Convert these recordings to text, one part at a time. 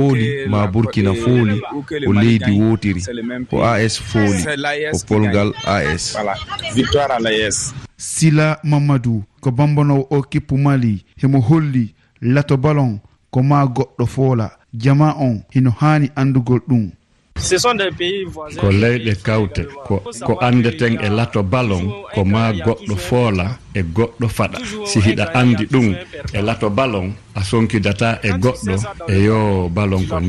fooli ma burkina fooli ko leydi wotiri ko as fooli ko polgal as sila mamadou ko bambanowo o kippu mali hemo holli lato balon ko ma goɗɗo foola. Jama on hino haani andugol ɗum. ko leyɗe kawte ko ko andeten e lato balon ko ma goɗɗo foola e goɗɗo faɗa. si hiɗa andi ɗum e lato balon a sonkidata e goɗɗo e yo balon ko ni.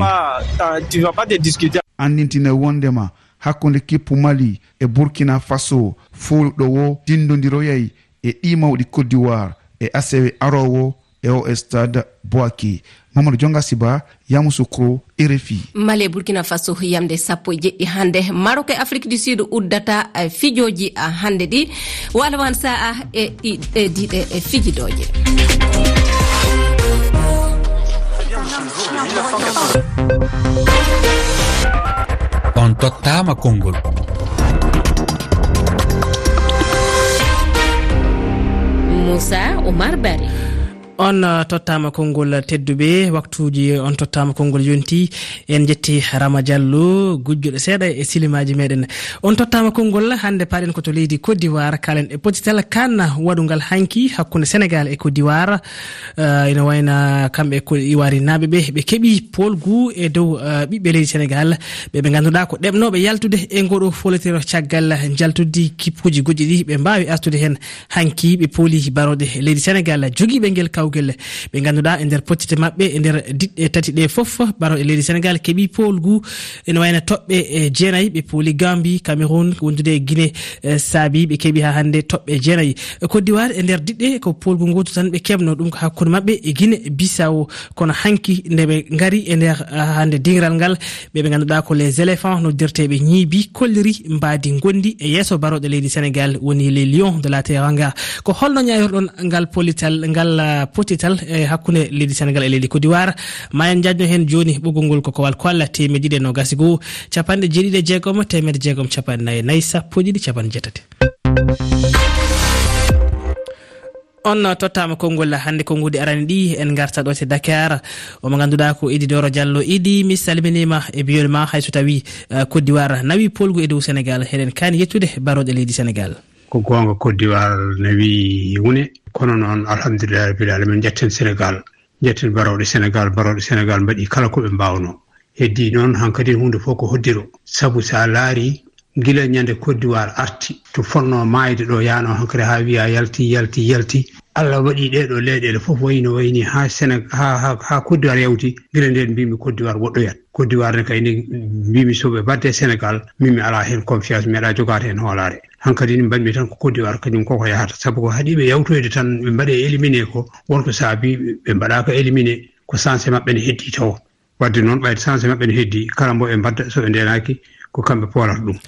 andintina wondema hakkunde kippu mali e burkina faso fulɗo wo dindodiroyay e ɗi mawɗi côte d'ivoire e asewe arowo e o stade boaki mamadou jonga siba yamoussoukro rfi mali burkina faso yamde sappo e jeɗɗi hannde. Marok e afrique du sud uddata eh, fijoji hannde ɗi. Walawan sa'a e ɗiɗe e, e fijidoje on tottama konngol. Moussa oumar bari. on uh, tottama konngol tedduɓe waktuji on tottama konngol yonti en jetti rama diallo gujjuɗo seeɗa e silimaji meɗen on tottama konngol hande paɗen koto leydi côte d'ivoire kalen e potitel kane waɗugal hanki hakkude sénégal e côte d'ivoire. Uh, ina wayna kamɓe côte ivoire naɓeɓe ɓe keeɓi polgu e dow uh, ɓiɓɓe leydi sénégal. Ɓeɓe ganduɗa ko ɗeɓnoɓe yaltude e ngoɗo folotiro caggal jaltudde kippuji goɗɗi ɗi ɓe mbawi artude hen hanki ɓe pooli baroɗe leydi sénégal. Joguiɓe guel kaw kewguel ɓe ganduɗa e nder pottite mabɓe e nder diɗɗe tati ɗe foof baro e leydi sénégal keeɓi pool gu ene wayno toɓɓe e jeenayyi ɓe pooli gambi cameron wondude e guine saabi ɓe keeɓi ha hande toɓɓe jeenayyi. Côte d'ivoire e nder diɗɗe ko poolgu gotu tan ɓe keɓno ɗum ko hakkude mabɓe e guiné bisawo kono hanki nde ɓe gaari e nder hande dingral ngal ɓeɓe ganduɗa ko les éléphant noddirteɓe ñiibi kolliri mbadi gondi e yesso baroɗo leydi sénégal woni les lions de la teranga. Ko holno ñayorɗon ngal polital ngal uh, potital e hakkude leydi sénégal e leydi côte d'ivoire. Ma en jajno hen joni ɓoggol ngol ko kowal koalla temeɗe ɗiɗi e nogasi goho capanɗe jeeɗiɗi e jeegom temedde jeegom capanɗe nayyi e nayyi sappo e ɗiɗi capanɗe jeetati. On tottama konngol hannde konngudi arani ɗi en garta ɗo te dakar. Omo ganduɗa ko idi doro diallo idi mi salminima e biyol ma hayso tawi uh, côte d'ivoire nawi polgu e dow sénégal heɗen kani yettude baroɗe leydi sénégal. ko goonga côte d'ivoire no wii wune kono noon alhamdulillah rabbil alamin jetten sénégal. Jetten barowɗo sénégal barowɗo sénégal mbaɗi kala koɓe mbawno heddi noon hankkadi hunde fof ko hoddiro saabu sa laari gila ñande côte d'ivoire arti to fonno maayde ɗo yano hankkadi ha wiya yalti yalti yalti. Allah waɗi ɗeɗo leyɗele fof wayno wayni ha séné ha ha côte d'ivoire yawti. Gila nden mbimi côte d'ivoire woɗɗoyat côte d'ivoire ne kayni mbimi soɓe badde sénégal mimi ala hen confiance meeɗa jogade hen hoolare hankadi ne mbaɗmi tan ko Côte d'Ivoire kañum koko yahata. Sabu ko haɗiɓe yawtoyde tan ɓe mbaɗe éliminé ko wonko saabi ɓe mbaɗaka éliminé ko sensé e mabɓe ne heddi taw. Wadde noon ɓayde sensé e mabɓe ne heddi kala mbo ɓe mbadda so ɓe ndenaki ko kamɓe poolata ɗum.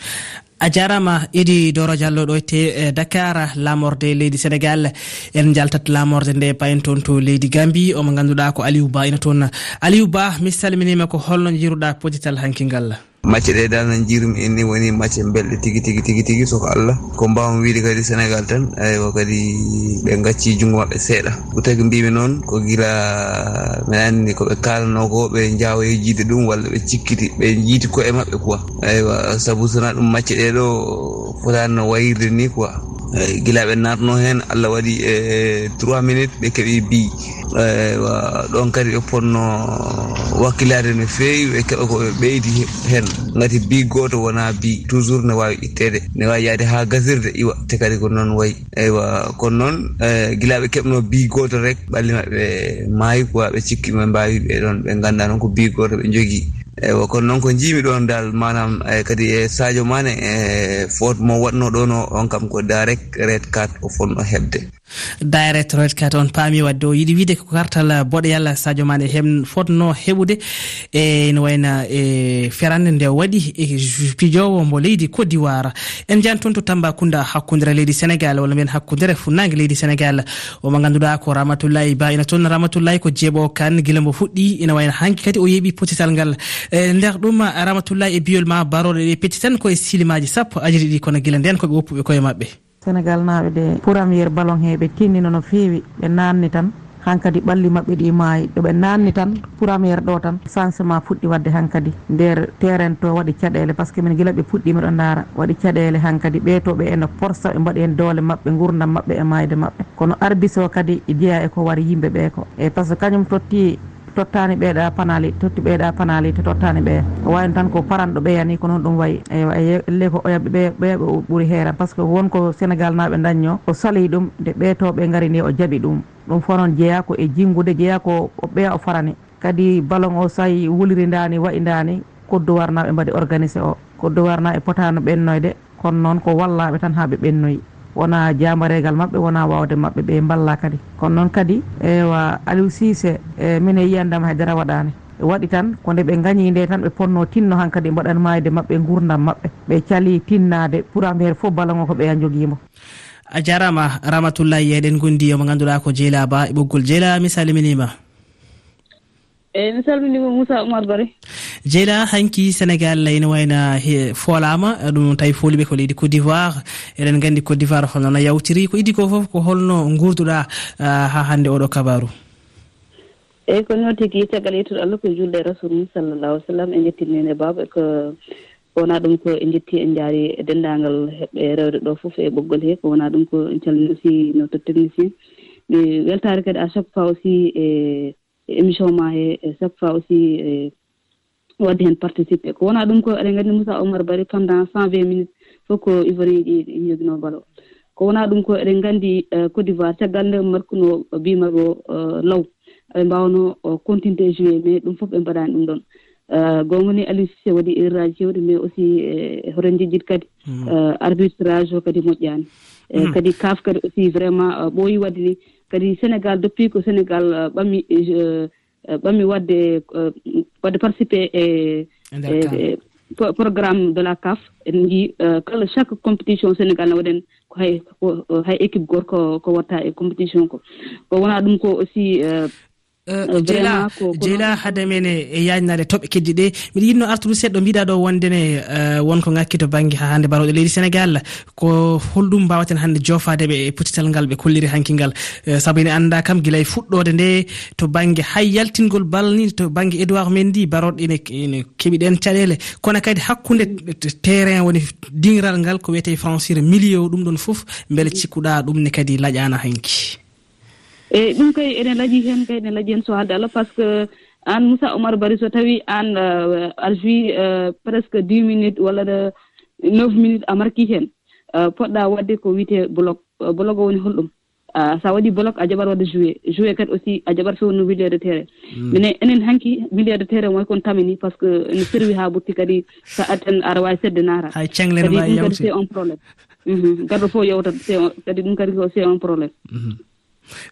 A jarama idi doro diallo ɗo e te dakar lamorde leydi sénégal. En jaltat lamorde nde payen toon to leydi gambi omo ganduɗa ko aliou ba ina toon aliou ba mi salminima ko holno jiruɗa podital hanki ngal macce ɗe dal no jiirumi en ni woni macce belɗe tigi tigi tigi tigi soko allah. Ko mbawmi wiide kadi sénégal tan eywa kadi ɓe gacci junggo mabɓe seeɗa. Ko tagi mbimi noon ko gila mbiɗa anndi koɓe kalano ko ɓe jawoye jiide ɗum walla ɓe cikkiti ɓe jiiti koye mabɓe quoi eywa sabu sona ɗum macce ɗe ɗo fotani no wayirde ni quoi Eh, guilaɓe natno hen allah waɗi e trois minutes ɓe keeɓi bi. Eh, ɗon kadi ɓe ponno wakkilade no fewi ɓe keeɓa koɓe ɓeydi hen gati bi goto wona bi toujours ne wawi ittede ne wawi yaade ha gasirde iwa te kadi ko noon wayi. Eywa kono noon eh, guilaɓe keɓno bi goto rek ɓalli maɓɓe maayi quoi ɓe cikki ɓe mbawi ɓe ɗon ɓe ganda noon ko bi goto ɓe jogui eyi kono noon ko jiimi ɗon dal manam e, kadi e sadio mane e fot mo waɗno ɗon o on kam ko direct red card o fonno hebde direct red kat on paami wadde o. Yiɗi wiide ko kartal boɗoyal sadio mane hem fotno heɓude e ne wayna e ferande nde waɗi e pijowo mbo leydi côte d'ivoire. En jani toon to tambacunda hakkudere leydi sénégal walla mbiyen hakkudere funnague leydi sénégal. Omo ganduɗa ko ramatoullayi ba ina toon ramatoullayi ko jeeɓo kane guila mbo fuɗɗi ina wayna hanki kadi o yeeɓi potital ngal. E nder ɗum ramatoullayi e biyol ma baroɗe ɗe petti tan koye silimaji sappo ajiri ɗi kono guila nden koɓe woppuɓe koye mabɓe sénégal naaɓe de premiére ballon he ɓe tinnino no feewi. Ɓe nanni tan hankkadi ɓalli maɓɓe ɗi maayi. Ɗoɓe nanni tan premiére ɗo tan changement fuɗɗi wadde hankkadi. Nder terrain to waɗi caɗele par ce que min guila ɓe puɗɗi miɗo daara waɗi caɗele hankkadi ɓeytoɓe ene porsa ɓe mbaɗi hen doole maɓɓe gurdam maɓɓe e mayde maɓɓe. Kono arbice o kadi e jeeya eko yimɓe ɓe ko. E par ce que kañum totti tottani ɓeeɗa panali totti ɓeeɗa panali to tottani ɓeya wayno tan ko paranɗo ɓeyani ko noon ɗum wayi e, ewa elle ko oyaɓe ɓeya ɓeyaɓe ɓuuri heeran. Par ce que wonko sénégal naɓe dañño o sali ɗum nde ɓeetoɓe gaari ni o jaaɓi ɗum. Ɗum fo noon jeeya ko e jinggude jeeya ko o ɓeya o farani. Kadi ballon o sayi wuliri ndani wayi ndani koddowarnaɓe mbaɗi organisé o. Koddowarnaɓe potano ɓennoyde kono noon ko wallaɓe tan ha ɓe ɓennoyi. wona jamaregal mabɓe wona wawde mabɓe ɓe balla kadi. Kono noon kadi ewa aliou sise e min e yiyandema haydara waɗani. Waɗi tan ko nde ɓe gañi nde tan ɓe ponno tinno han kadi mbaɗan mayde mabɓe gurdam mabɓe. Ɓe cali tinnade ɓuurama heede fof ballon o ko ɓeya joguimo a jarama ramatullahi eɗen gondi omo ganduɗa ko jeela ba e ɓoggol jeela mi salminima eeyi mi salminima moussa oumar bare jeyɗa hanki sénégal ene wayno foolama. Ɗum tawi fooliɓe ko leydi côte d'ivoire. Eɗen gandi côte d'ivoire holnono yawtiri. Ko idi ko foof ko holno gurduɗa ha hande oɗo kabaru? Eyyi ko noon tigui caggal yettude allah ko julde e rasul mum sallallahu sallam e jettinine baaba e ko wona ɗum ko e jetti en jaari e dendagal heɓɓe rewde ɗo foof e ɓoggol he ko wona ɗum ko en calmini aussi no technicien mi weltare kadi à chaque fois aussi e émission ma e chaque fois aussi e wadde heen participé ko wonaa ɗum ko eɗen nganndi moussa omar bari pendant cent vingt minutes fof ko ivoirien ji ɗi joginoo balo. Ko wonaa ɗum ko eɗen nganndi euh, côte d'ivoire caggal nde markuno mbimaɓe o euh, law. Eɓe mbawno euh, continué joué mais ɗum fof ɓe mbaɗaani ɗum ɗon. Gonga ni aliou sisé waɗi erreur aji kewɗi mais aussi horen jejjid kadi mm. arbitrage o kadi moƴƴaani mm. kadi kaf kadi aussi vraiment ɓooyi wadde ni kadi sénégal depuis ko sénégal euh, ɓami euh, euh, ɓami wadde wadde participé e, e, e, e programme de la caf en jii kala chaque compétition sénégal ne waɗen ko hay hay équipe gorko ko watta e compétition ko. Ko wona ɗum ko aussi Euh, jeela jeela hade men e yajnade toɓɓe keddi ɗe. Mbiɗa yinno artude seɗɗo mbiɗa ɗo wondene euh, wonko ngakki to banggue ha hande mbaroɗe leydi sénégal ko holɗum mbawaten hande jofade ɓe e potital ngal ɓe kolliri hankingal. Euh, Saabu ene anda kam guila e fuɗɗode nde to banggue hay yaltingol balni to banggue édoir mendi baroɗe ene ene keeɓiɗen caɗele kono kadi hakkude terrain woni dingral ngal ko wiyete francire milieu ɗum ɗon foof beele cikkuɗa ɗumne kadi laƴana hanki. eyi ɗum kay ene laaƴi heen kay ene laaƴi heen so haalde allah par ce que an moussa oumar bari so tawi an euh, a joui euh, presque dix minutes walla neuf minutes a marki heen euh, poɗɗa waɗde ko wiyete blog blog o woni holɗum. Sa waɗi bloc a jaɓat wadde joué joué kadi aussi a jaɓat fewnu millier de terrain. Hmm. Mine enen hanki millier de terrain way kon tamini par ce que ne servi ha ɓurti kadi sa atten aɗa wawi sedde naara. Hay kadi wawi yewte c'est un probléme mhm. garɗo fof yewtat kadi ɗum kadi c'est un probléme mhm.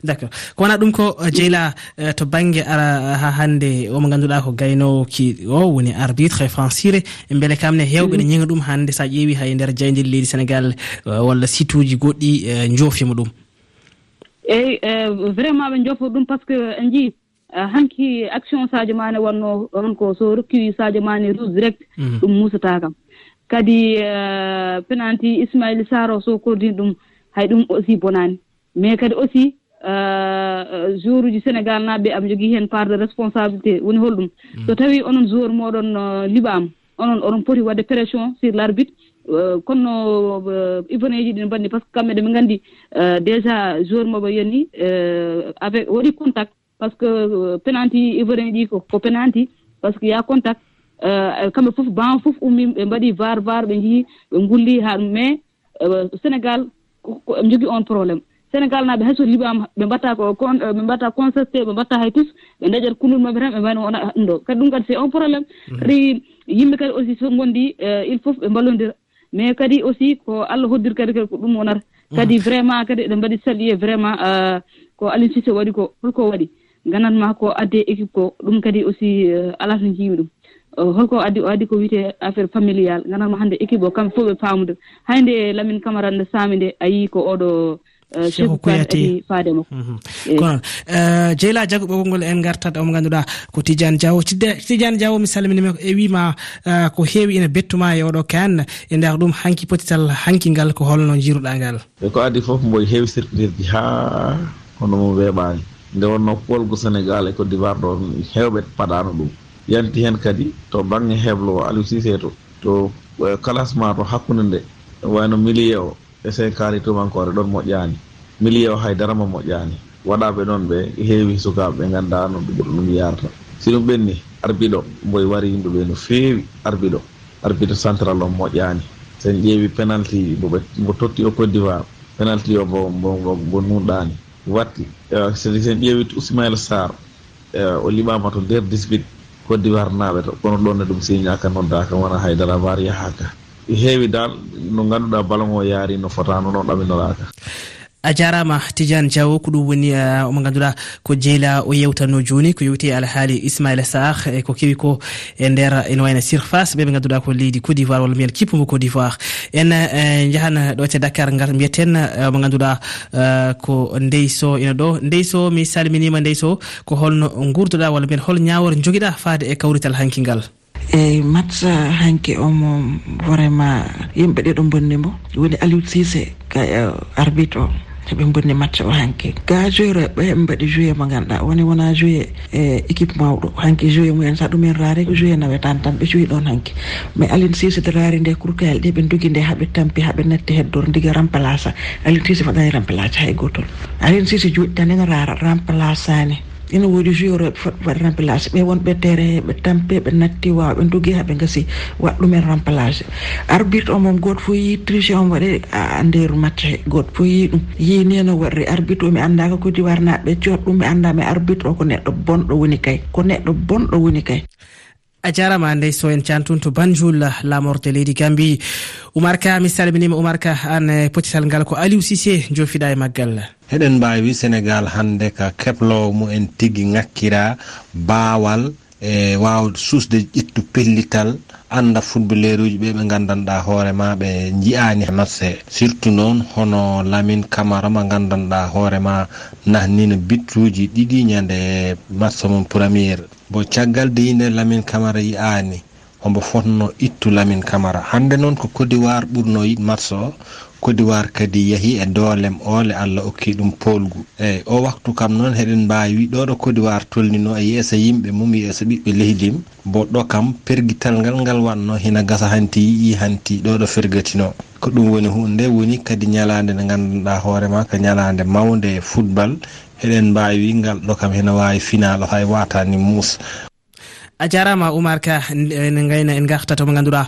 d' accord ko wona ɗum ko eh, jeyla eh, to banggue ara eh, ha hande omo ganduɗa ko gaynowoki o woni arbitre francire. Beele kamne hewɓe ne mm-hmm. ñiga ɗum hande sa ƴeewi hay nder jeyndel leydi sénégal walla site uji goɗɗi joofima ɗum. Eyyi vraiment ɓe jofo ɗum par ce que en jii hanki action sadio mane wanno on ko so rokki sadio mane rouge direct mm-hmm. ɗum musata kam. Kadi penanti ismaila saro so kordini ɗum hay ɗum aussi bonani mais kadi aussi Euh, jour uji sénégal naaɓe aɓe jogii heen part de responsabilité woni holɗum. Hmm. So tawii onon joueur mooɗon euh, liɓaama onon onon poti wadde pression sur l' arbitre euh, kono ivone ji ɗi no par ce que kamɓe ɗe ɓe nganndi déjà joueur moɓe yoni avec waɗi contact par ce que penanti ivone ɗi ko penanti par ce que ya contact kamɓe fof ban fof ummi ɓe mbaɗi var var ɓe njii ɓe ngulli haa ɗum. Mais sénégal ɓe jogii on probléme sénégal naaɓe hayso soto ɓe mbatta ko ɓe mbatta constaté ɓe mbatta hay tus ɓe dañat kullel maɓe tan ɓe mbani wona ɗum ɗo. Kadi ɗum kadi c'est un probléme kadi mhm. yimɓe kadi aussi so gondi e, il faut ɓe mballodira mais kadi aussi ko allah hoddir kadi kadi ko ɗum wonata. Mhm. Kadi vraiment kadi eɗen mbaɗi salué vraiment e, ko alin sise waɗi ko holko waɗi. Gandanma ko adde équipe ko ɗum kadi aussi e, ala to jiimi ɗum. Holko addi o addi ko wiyete affaire familial gandanma hannde équipe o kamɓe fof ɓe paamude haynde lamine camara nde saami nde a yii ko oɗo Eh, cheikhu koyati faademo mhm. eh. kono eh, jeyla jago ɓoggol ngol en gartat omo ganduɗa ko tidiane diawo. Tidiane diawo mi salminima e wima ko heewi ina bettuma e oɗo kan e nder ɗum hanki potital hankingal ko holno jiruɗa ngal. E ko adi foof mboy heewi sirpitirji ha hono mo weeɓani nde wonno polgo sénégal e côte d'ivoire ɗo hewɓe paɗano ɗum. Yanti hen kadi to bangge heblo aliou sisé to to classement to hakkude nde wayno millier o. e senkani tumankore ɗon moƴƴani milieu o haydara moƴƴani waɗaɓe noon ɓe heewi sukaɓe ɓe ganduɗa no ɗum yarata si ɗum ɓenni arbiɗo mboye wari yimɓeɓe no feewi arbiɗo. Arbiɗo central o moƴƴani sen ƴeewi penalti mbo totti o côte d'ivoire. Penalti o mbo nunɗani watti e, sen ƴeewi ousmail sar e, o liɓama to nder 18 côte d'ivoire naɓe to. Kono ɗon ne ɗum signa ka noddaka wona haydara var yahaka heewi dal no ngannduɗa balan o yaari no fotano noon ɗaminoraka a jarama tidiane diaw ko ɗum woni omo ganduɗa ko jeyla o yewtanno joni ko yewti alhaali ismaila sar e ko kewi ko e nder ene wayno surface ɓeɓe ganduɗa ko leydi côte d'ivoire walla mbiyen kippumo côte d'ivoire. En e, jahan ɗo te dakar gar mbiyeten e, omo ganduɗa e, ko ndeyso ina ɗo. Ndeyso mi salminima ndeyso ko holno gurduɗa walla mbiyen hol ñawor joguiɗa faade e kawrital hankingal eyyi match hanke omo vraiment yimɓe ɗeɗo bonnimo woni aliou sisé ka e, arbitre o heɓe bonni matcha o hanke. Ga joueur e, joyroɓe heɓe mbaɗi joué mo ganduɗa woni wona joué e équipe mawɗo. Hanke joué mumen sa ɗumen raari ko joué nawetan tan ɓe cuwi ɗon hanke. Mais aline sise de raari nde kurkayel ɗe ɓe dogui nde haaɓe tampi haaɓe natti heddor diga remplaça aline sise waɗani remplace hay gotol aline sise juuɗi tan ene raara remplaçani ina woodi jurooɓe fotɓe waɗi remplacé ɓe wonɓe terrain ɓe tampe ɓe natti wawa ɓe dogui haɓe gasi waɗa ɗumen remplacé arbitre omon goto fo yi triché on waɗe a nder match he. Goto fo yi ɗum. Yi neno waɗre arbitre o mi anda ko kodi warnaɓe coot ɗum mi anda mi arbitre o ko neɗɗo bonɗo woni kay. Ko neɗɗo bonɗo woni kay. a jarama ndey so en can toon to banjul lamorde leydi gambi. Oumar ka mi salminima oumar ka an eh, poccital ngal ko aliou sisé jofiɗa e maggal. Eɗen mbawi sénégal hande ka keblowo mumen tigui ngakkira bawal e wawde susde ƴettu pellital anda footballeur uji ɓe ɓe gandanɗa hoorema ɓe jiyani matse surtout noon hono lamine camara mo gandanɗa hoorema nahnino bittuji ɗiɗi ñande e matse mum premiére bo caggal de yinde lamin camara yi'ani omo fotno ittu lamin camara hande noon ko kodiwar ɓurno yiɗ match o kodiwar kadi yeehi e doolem oole allah okki ɗum polgu eyyi o waktu kam noon heɗen mbawi ɗoɗo ɗo kodiwar tolnino e yeeso yimɓe mum yeeso ɓiɓɓe leydi bo ɗo kam pergital ngal ngal wanno hina gasa hanti yi hanti ɗoɗo fergatino. Ko ɗum woni hunde woni kadi ñalade nde gandanɗa hoorema ko ñalade mawde e football. Eɗen mbawi ngal ɗo kam hena wawi final o hay watani muusa a jarama oumar ka en gayna en garta tomo ganduɗa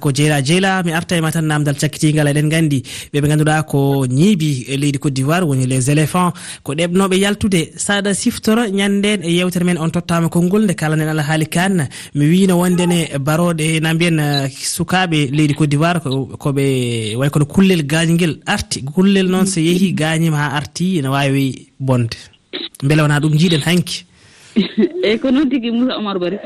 ko jeyla jeyla mi arta e ma tan namdal cakkitigal eɗen gandi ɓeɓe ganduɗa ko ñiibi e leydi côte d'ivoire woni les éléphants ko ɗeɓnoɓe yaltude. Saɗa siftoro ñanden e yewtere men on tottama konngol nde kalanen alhaali kane mi wino wondene baroɗe na mbiyen sukaɓe leydi côte d'ivoire koɓe way kono kullel gañguel arti. Kullel noon so yeehi gañima ha arti ne wawi bonde. Beele wona ɗum jiiɗen hanki eyyi ko noon tigui Moussa omar bari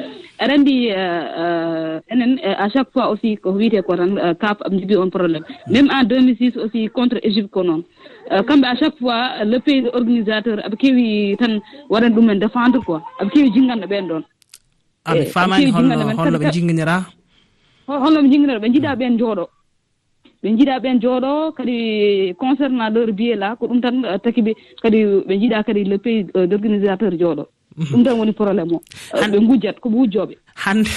aɗa andi euh, euh, enen euh, à chaque fois aussi ko wiyete ko tan kaaf am jogui on probléme même :fra en :fra 2006 aussi contre Égypte ko noon. Kamɓe à chaque fois le pays organisateur aɓe eɓe keewi tan waɗan ɗumen défendre quoi aɓe eɓe keewi jingganɗo ɓen ɗon. Ah, e, aɓe famani holnoɓe jingginira holnoɓe jingginira ɓe jiiɗa ah. ɓen jooɗo. Ɓe jiiɗa ɓen jooɗo kadi concernant leur billet :fra là ko ɗum tan taki ɓe kadi ɓe jiiɗa kadi le pays d' organisateur jooɗo. ɗum tan woni probléme o. Ɓe gujjat ko wujjoɓe hande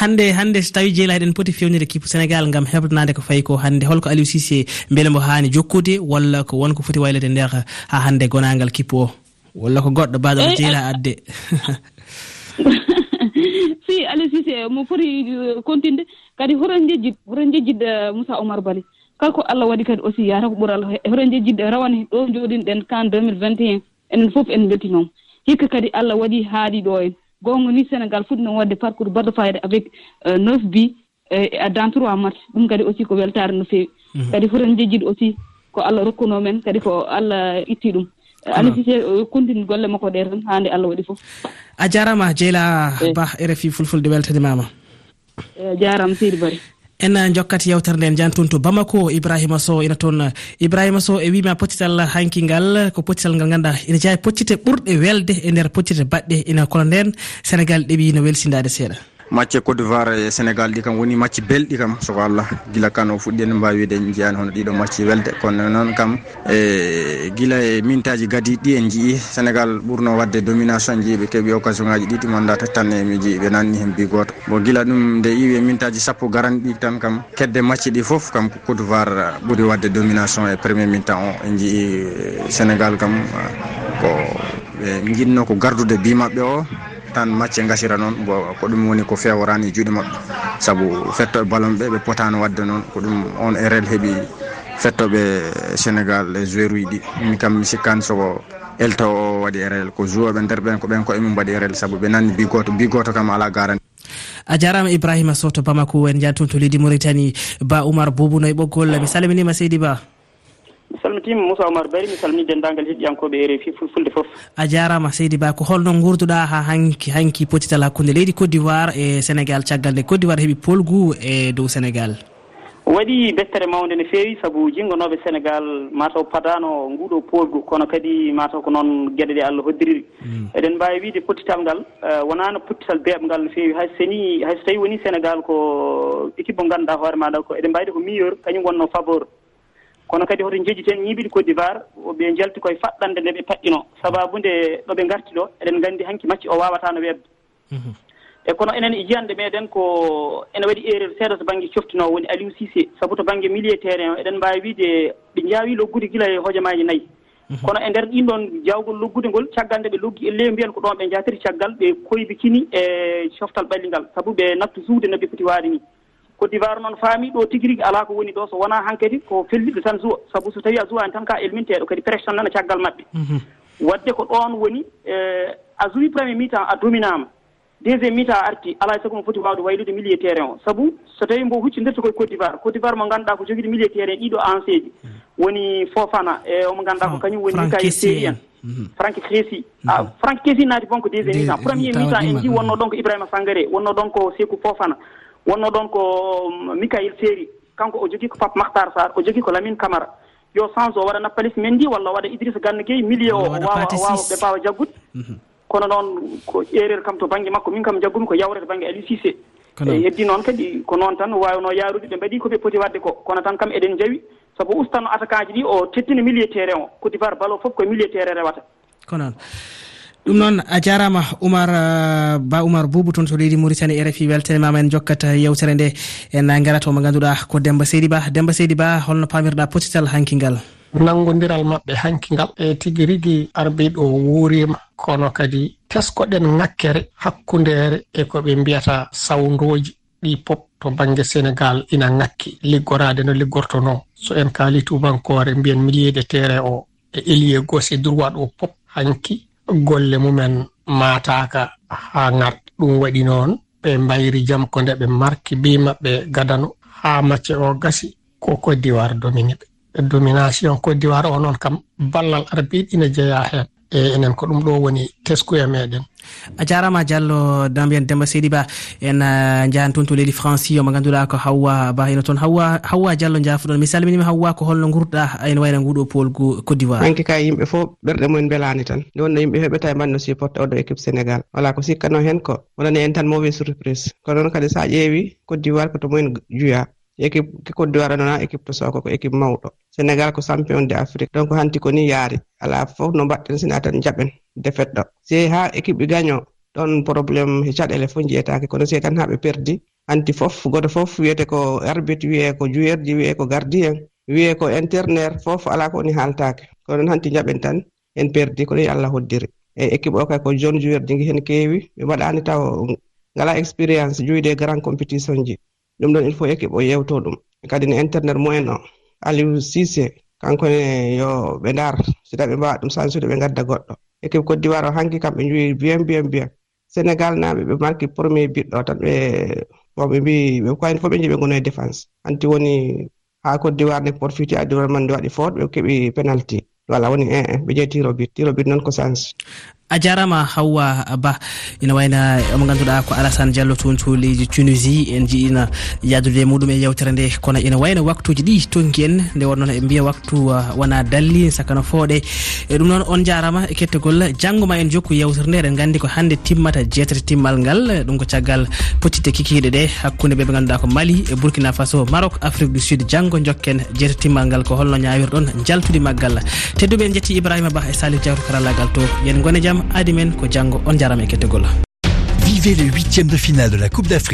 hande hande so tawi jeelaɗen poti fewnide kiipu sénégal gam heɓnade ko fayi ko hande holko aliou sisé beele mbo hani jokkude walla ko wonko foti waylede nder ha hande gonagal kippu o? Walla ko goɗɗo mbaɗo o eh, jeela eh. adde? Si aliou sisé mo foti eh, continde kadi hoto jejjid hoto jejjid moussa oumar bali kala ko allah waɗi kadi aussi yata ko ɓuural hoto jejjid rawane ɗo jooɗinɗen kan 2021 enen foof en beltinoomo hikka kadi allah waɗi haaɗi ɗo en gonga ni sénégal fuɗɗino wadde parcours baɗɗo fayida avec euh, neuf bi euh, dans trois match ɗum kadi aussi ko weltare no feewi. Mhm. Kadi foten jejjiɗe aussi ko allah rokkuno men kadi ko allah itti ɗum. Alisise euh, continue golle makko ɗe tan hande allah waɗi fof. A jarama jeyla eh. ba rfi fulfulde weltanimama eh, jarama seydi bari. en jokkat yewtere nden jan toon to bamako ibrahima sow ina toon eh, ibrahima sow e wima poccital hanki ngal ko poccital ngal ganduɗa ina jeeya e poccite ɓurɗe welde e nder poccite baɗɗe ina kono nden sénégal ɗeeɓi no welsindade seeɗa. macce côte d'ivoire e sénégal ɗi kam woni macce belɗi kam. Soko allah gila kan o fuɗɗi ene mbawi wiide en jiyani hono ɗiɗo macce welde. Kono noon kam e gila e mintaji gadi ɗi en jii sénégal ɓurno wadde domination jiiɓe. Keeɓi occasion ngaji ɗiɗi manda tattan emi jiiɓe nanni hen bi goto bon gila ɗum nde iwi e mintaji sappo garanɗi tan kam kedde macce ɗi foof kam côte d'ivoire ɓuuri wadde domination e premier mintan o. En jii sénégal kam ko ɓe jinno ko gardude bi maɓɓe o. tan macce gasira noon bo ko ɗum woni ko fewrani juuɗe maɓɓe. Saabu fettoɓe ballon ɓe ɓe potano wadde noon ko ɗum on e rl heeɓi fettoɓe sénégal e joueur uji ɗi. Min kam mi sikkani soko elto o waɗi e rl ko jouoɓe nder ɓen ko ɓen ko emin mbaɗi e rl saabu ɓe nanni bi goto bi goto kam ala garani a jarama ibrahima soto bamako en jantum to leydi mauritanie ba oumar boubou noye ɓoggol. Mi salminima seydi ba. mi salmitima moussa oumar bari mi salmini dendagal heɗiyankoɓe e rfi fulfulde foof a jarama seydi ba ko holno gurduɗa ha hanki hanki potital hakkude leydi côte d'ivoire e sénégal caggal nde côte d'ivoire heeɓi polgu e dow sénégal. Waɗi beftere mawde no feewi saabu jinnganoɓe sénégal mataw padano nguɗo polgu kono kadi mataw ko noon gueɗe ɗe allah hoddiriri mm. eɗen mbawi wiide pottital ngal eh, wonano pottital beeɓngal no feewi hay seni hayso tawi woni sénégal ko équipe mo ganduɗa hoore maɗa ko eɗen mbawiɗe ko meilleur kañum wonno faveur. kono kadi hoto jejjiten ñiiɓiɗi côte d'ivoire ɓe jalti koye faɗɗande nde ɓe paƴƴino. Sababude ɗo ɓe garti ɗo eɗen gandi hanki macci o wawatano webde mhm. e kono enen e jiyande meɗen ko ene waɗi erreur seeɗa to banggue coftinowo woni aliou sisé saabu to banggue milieu terrain o eɗen mbawi wiide ɓe jaawi loggude guila e hojomaji nayyi. Mhm. Kono e nder ɗin ɗon jawgol loggude ngol caggal nde ɓe loggi e ley mbiyan ko ɗon ɓe jatiri caggal ɓe koybikini e coftal ɓalli ngal. Saabu ɓe nattu suude no ɓe poti waade ni. côte d'ivoire noon faami ɗo tigi rigui ala ko woni ɗo so wona hankkadi ko fellitɗo tan zuwa saabu so tawi a zuwani tan ka elminteɗo kadi pression nana caggal mabɓe wadde ko ɗon woni e, a zuwi premier mi temps a dominama deuxiéme mi temps a arti ala e sago mo foti wawde waylude milieu terrain o. Saabu so tawi mbo huccidirta koye côte d'ivoire côte d'ivoire mo ganduɗa ko joguiɗo milieu terrain ɗiɗo anse ji woni fofana e omo ganduɗa ko kañum woni kaye séri ah, en frank crési frank crési naati bon ko deuxiéme mi temps premier mi temps en ji wonno ɗon ko ibrahima sangare wonno ɗon ko sekou fofana. wonno ɗon ko um, mikail séri kanko o jogii ko pape mahtar sar o jogii ko lamine camara. Yo change o waɗa nappalis men ndi walla waɗa idrissa ganno gueyi milieu o wawa wawa ɓe mbawa jaggude. Mhm. Kono noon ko erreur kam to banggue makko min kam jaggumi ko yawrete banggue aliou sisé e heddi noon kadi ko noon tan wawno yarude ɓe mbaɗi koɓe poti wadde ko. Kono tan kam eɗen jawi saabu ustano attaquant ji ɗi o tettina milieu terrain o. Côte d'ivoire balo foof koye milieu terrain rewata. Ko noon. ɗum noon a jarama oumar euh, ba oumar boubou toon to leydi mauritanie e rfi refi weltanimama en jokkata yewtere nde en garata omo ganduɗa ko demba seydi ba. Demba seydi ba holno pamirɗa potital hankingal. Nanngodiral maɓɓe hanki e tigi rigi arbiɗo wuurima. Kono kadi teskoɗen ŋakkere hakkundere e ko ɓe mbiyata sawndoji ɗi pop to banggue sénégal ina ŋakki. Liggorade no liggortono so en kaali tubankore mbiyen millier de terrain o e élier gauche e droit ɗo pop hanki. golle mumen mataka ha ŋar ɗum waɗi noon ɓe mbayri jam ko nde ɓe marki bi maɓɓe gadano ha macce o gasi ko koddiwar domini ɓe. Domination koddiwar o noon kam ballal arabiɗi ina jeeya hen e enen ko ɗum ɗo woni teskuya meɗen. A jarama diallo dambiyen demba seydi ba en uh, jahan toon to leydi franci omo ganduɗa ko hawwa ba ina toon. Hawwa hawwa diallo jafuɗon mi salminima hawwa ko holno gurɗa ene wayno nguɗo pool côte d'ivoire. Manke ka yimɓe fof ɓerɗe mumen belani tan. Nde wonno yimɓe heɓeta e manno supporte oɗo équipe sénégal. Wala ko sikkano hen ko wonani en tan mauvais surprise. Ko noon kadi sa ƴeewi côte d'ivoire koto mumen juya équipe kiko waɗanona équipe to soko ko équipe mawɗo. Sénégal ko champion de afrique donc hanti ko ni yaari. Ala fof no mbaɗɗen sina tan jaɓen defet ɗo. Si ha équipe ɓe gaño ɗon probléme e caɗele fof jiyetake kono si tan haɓe perdi hanti fof goto fof wiyete ko arbitre wiye ko joueur ji wiye ko gardien wiye ko internaire fof ala ko oni haaltake kono noon hanti jaɓen tan en perdi ko ɗoyi allah hoddiri. E équipe o kay ko jeune joueur ji hen keewi ɓe mbaɗani taw ngala expérience juyde grand compétition ji. ɗum ɗon il faut équipe o yewto ɗum. Kadi ne internet mumen o aliou sise kankone yo ɓe ndar so tawi ɓe mbawa ɗum sansude ɓe gadda goɗɗo. Équipe côte d'ivoire o hanki kamɓe joyi bien bien bien. Sénégal naɓe ɓe marki premier biɗɗo tan ɓe bon ɓe mbi ɓe kayni fof ɓe jii ɓe gono e défense. Hanti woni ha côte d'ivoire nde profité adiwar man nde waɗi fort ɓe keeɓi penalty. Voilà woni un un ɓe jeeyi tiro bit tiro bit noon ko sans. a jarama hawwa ba ina wayna omo ganduɗa ko alassane diallo toon to leydi tunisie en jiiɗina yadude muɗum e yewtere nde. Kono ina wayno waktuji ɗi tonki en nde wonnoon ɓe mbiya waktu wona dalli sakano fooɗe. E ɗum noon on jarama e kettogol janggo ma en jokku yewtere nde eɗen gandi ko hande timmata jeetati timmal ngal ɗum ko caggal pottitte kikiɗe ɗe. Hakkude ɓeɓe ganduɗa ko mali e burkina faso maroc afrique du sud janggo jokken jeetati timmal ngal ko holno ñawirɗon jaltude maggal. Tedduɓe en jetti ibrahima ba e salif diawto karallagal to. Yen gone jaam aadi men ko janngo on jarama e kettogol. Vivez le huitième de finale de la coupe d'afrique.